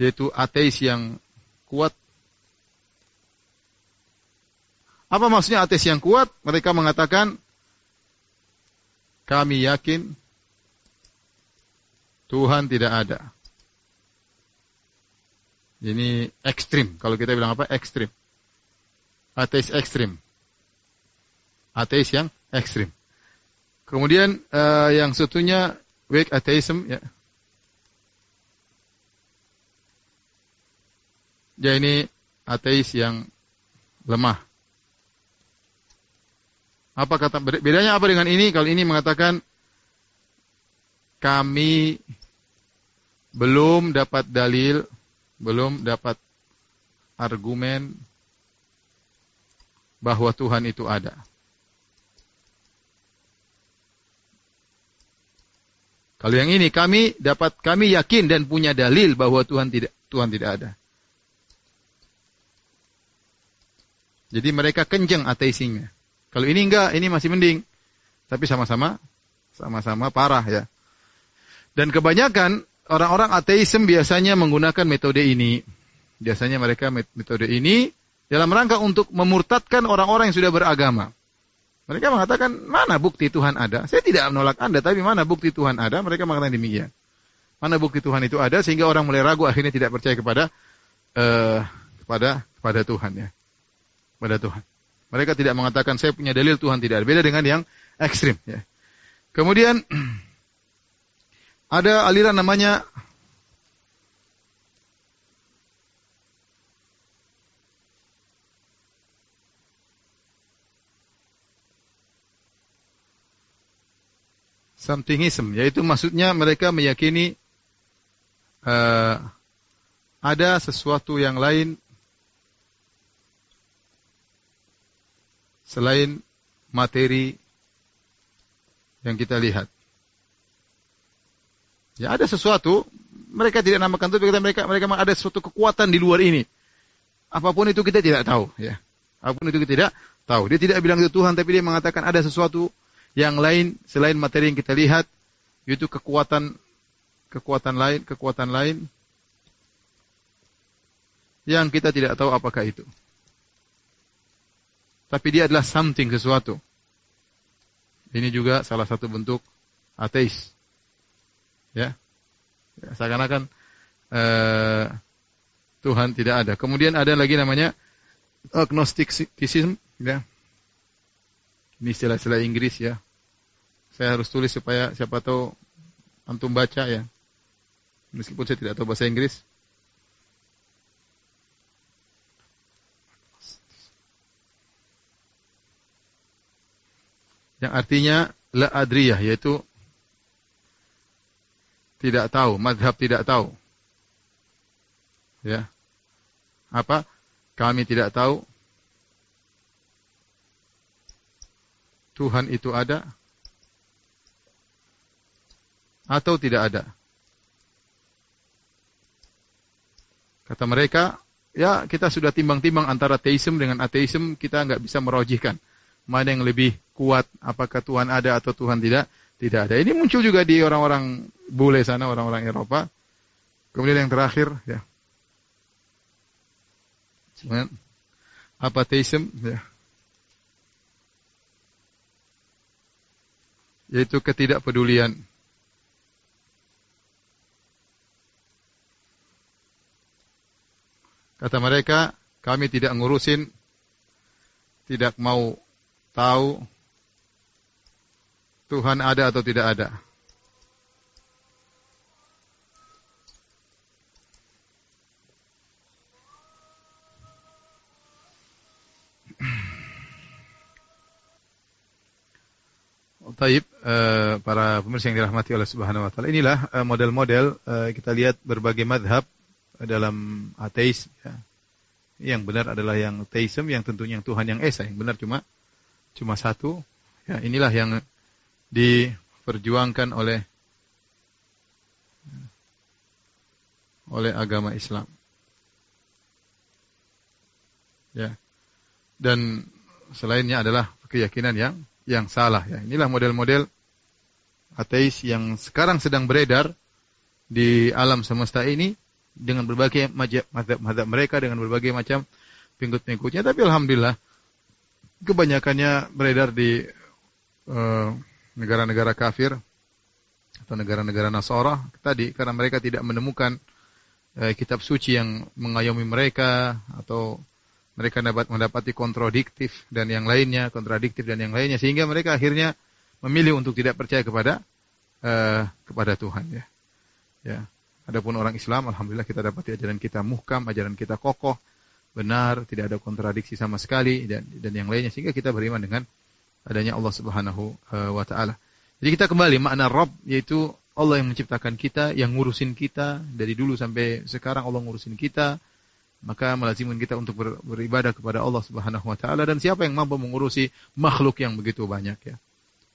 yaitu ateis yang kuat. Apa maksudnya ateis yang kuat? Mereka mengatakan kami yakin Tuhan tidak ada. Ini ekstrim. Kalau kita bilang apa? Ekstrim. Ateis ekstrim. Ateis yang ekstrim. Kemudian uh, yang satunya weak atheism ya. Ya ini ateis yang lemah. Apa kata bedanya apa dengan ini? Kalau ini mengatakan kami belum dapat dalil, belum dapat argumen bahwa Tuhan itu ada. Kalau yang ini kami dapat kami yakin dan punya dalil bahwa Tuhan tidak Tuhan tidak ada. Jadi mereka kenceng ateisinya. Kalau ini enggak, ini masih mending. Tapi sama-sama sama-sama parah ya. Dan kebanyakan orang-orang ateisme biasanya menggunakan metode ini. Biasanya mereka metode ini dalam rangka untuk memurtadkan orang-orang yang sudah beragama. Mereka mengatakan, mana bukti Tuhan ada? Saya tidak menolak Anda, tapi mana bukti Tuhan ada? Mereka mengatakan demikian. Mana bukti Tuhan itu ada sehingga orang mulai ragu akhirnya tidak percaya kepada uh, kepada kepada Tuhan ya. Kepada Tuhan. Mereka tidak mengatakan saya punya dalil Tuhan tidak ada. Beda dengan yang ekstrim ya. Kemudian ada aliran namanya Somethingism, yaitu maksudnya mereka meyakini uh, ada sesuatu yang lain selain materi yang kita lihat. Ya ada sesuatu, mereka tidak namakan itu, mereka mereka ada sesuatu kekuatan di luar ini. Apa pun itu kita tidak tahu, ya. Apa pun itu kita tidak tahu. Dia tidak bilang itu Tuhan, tapi dia mengatakan ada sesuatu yang lain selain materi yang kita lihat yaitu kekuatan kekuatan lain, kekuatan lain yang kita tidak tahu apakah itu. Tapi dia adalah something sesuatu. Ini juga salah satu bentuk ateis. Ya. ya seakan-akan uh, Tuhan tidak ada. Kemudian ada lagi namanya agnosticism, ya. Ini istilah-istilah Inggris ya. Saya harus tulis supaya siapa tahu antum baca ya. Meskipun saya tidak tahu bahasa Inggris. Yang artinya la adriyah yaitu tidak tahu, madhab tidak tahu. Ya. Apa? Kami tidak tahu, Tuhan itu ada atau tidak ada. Kata mereka, ya kita sudah timbang-timbang antara teisme dengan ateisme, kita nggak bisa merojihkan mana yang lebih kuat, apakah Tuhan ada atau Tuhan tidak, tidak ada. Ini muncul juga di orang-orang bule sana, orang-orang Eropa. Kemudian yang terakhir, ya, apa teisme, ya, yaitu ketidakpedulian. Kata mereka, kami tidak ngurusin, tidak mau tahu Tuhan ada atau tidak ada. Taib, uh, para pemirsa yang dirahmati oleh Subhanahu wa taala. Inilah uh, model-model uh, kita lihat berbagai madhab dalam ateis ya. Yang benar adalah yang teism yang tentunya yang Tuhan yang esa, yang benar cuma cuma satu. Ya, inilah yang diperjuangkan oleh oleh agama Islam. Ya. Dan selainnya adalah keyakinan yang yang salah ya. Inilah model-model ateis yang sekarang sedang beredar di alam semesta ini dengan berbagai mazhab mereka dengan berbagai macam pengikut-pengikutnya tapi alhamdulillah kebanyakannya beredar di eh, negara-negara kafir atau negara-negara Nasara tadi karena mereka tidak menemukan eh, kitab suci yang mengayomi mereka atau mereka dapat mendapati kontradiktif dan yang lainnya, kontradiktif dan yang lainnya sehingga mereka akhirnya memilih untuk tidak percaya kepada uh, kepada Tuhan ya. Ya. Adapun orang Islam alhamdulillah kita dapat ajaran kita muhkam, ajaran kita kokoh, benar, tidak ada kontradiksi sama sekali dan dan yang lainnya sehingga kita beriman dengan adanya Allah Subhanahu uh, wa taala. Jadi kita kembali makna Rabb yaitu Allah yang menciptakan kita, yang ngurusin kita dari dulu sampai sekarang Allah ngurusin kita. Maka melazimin kita untuk ber, beribadah kepada Allah Subhanahu wa taala dan siapa yang mampu mengurusi makhluk yang begitu banyak ya.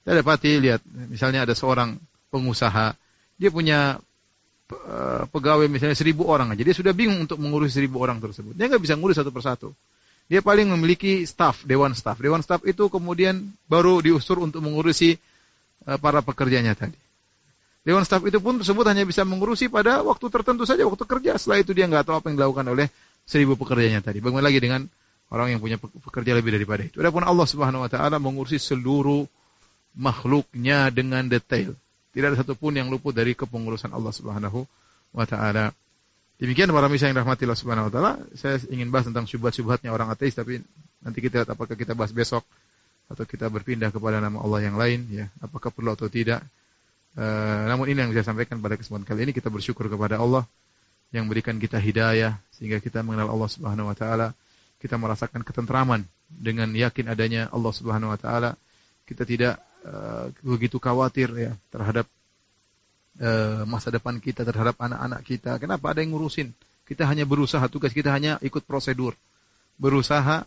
Kita dapati lihat misalnya ada seorang pengusaha, dia punya Eh, pegawai misalnya seribu orang aja, dia sudah bingung untuk mengurus seribu orang tersebut. Dia nggak bisa ngurus satu persatu. Dia paling memiliki staff, dewan staff. Dewan staff itu kemudian baru diusur untuk mengurusi uh, para pekerjanya tadi. Dewan staff itu pun tersebut hanya bisa mengurusi pada waktu tertentu saja, waktu kerja. Setelah itu dia nggak tahu apa yang dilakukan oleh seribu pekerjanya tadi. Bagaimana lagi dengan orang yang punya pekerja lebih daripada itu. Adapun Allah Subhanahu wa taala mengurusi seluruh makhluknya dengan detail. Tidak ada satupun yang luput dari kepengurusan Allah Subhanahu wa taala. Demikian para misa yang rahmati Allah Subhanahu wa taala, saya ingin bahas tentang syubhat-syubhatnya orang ateis tapi nanti kita lihat apakah kita bahas besok atau kita berpindah kepada nama Allah yang lain ya, apakah perlu atau tidak. Uh, namun ini yang saya sampaikan pada kesempatan kali ini kita bersyukur kepada Allah yang berikan kita hidayah sehingga kita mengenal Allah Subhanahu wa taala, kita merasakan ketentraman dengan yakin adanya Allah Subhanahu wa taala. Kita tidak uh, begitu khawatir ya terhadap uh, masa depan kita, terhadap anak-anak kita. Kenapa ada yang ngurusin? Kita hanya berusaha, tugas kita hanya ikut prosedur. Berusaha,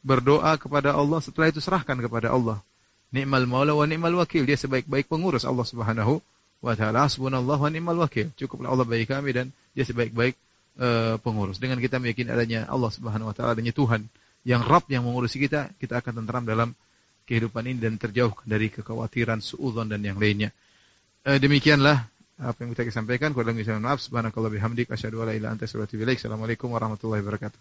berdoa kepada Allah, setelah itu serahkan kepada Allah. Ni'mal maula wa ni'mal wakil. Dia sebaik-baik pengurus Allah Subhanahu wa taala. Hasbunallah wa ni'mal wakil. Cukuplah Allah bagi kami dan dia sebaik-baik uh, pengurus. Dengan kita meyakini adanya Allah Subhanahu wa taala, adanya Tuhan yang Rabb yang mengurusi kita, kita akan tentram dalam kehidupan ini dan terjauh dari kekhawatiran, suudzon dan yang lainnya. E, demikianlah apa yang kita sampaikan. Kurang lebih maaf. Subhanakallah bihamdik. La ilaha anta Assalamualaikum warahmatullahi wabarakatuh.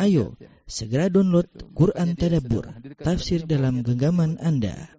Ayo, segera download Quran Tadabbur, tafsir dalam genggaman Anda.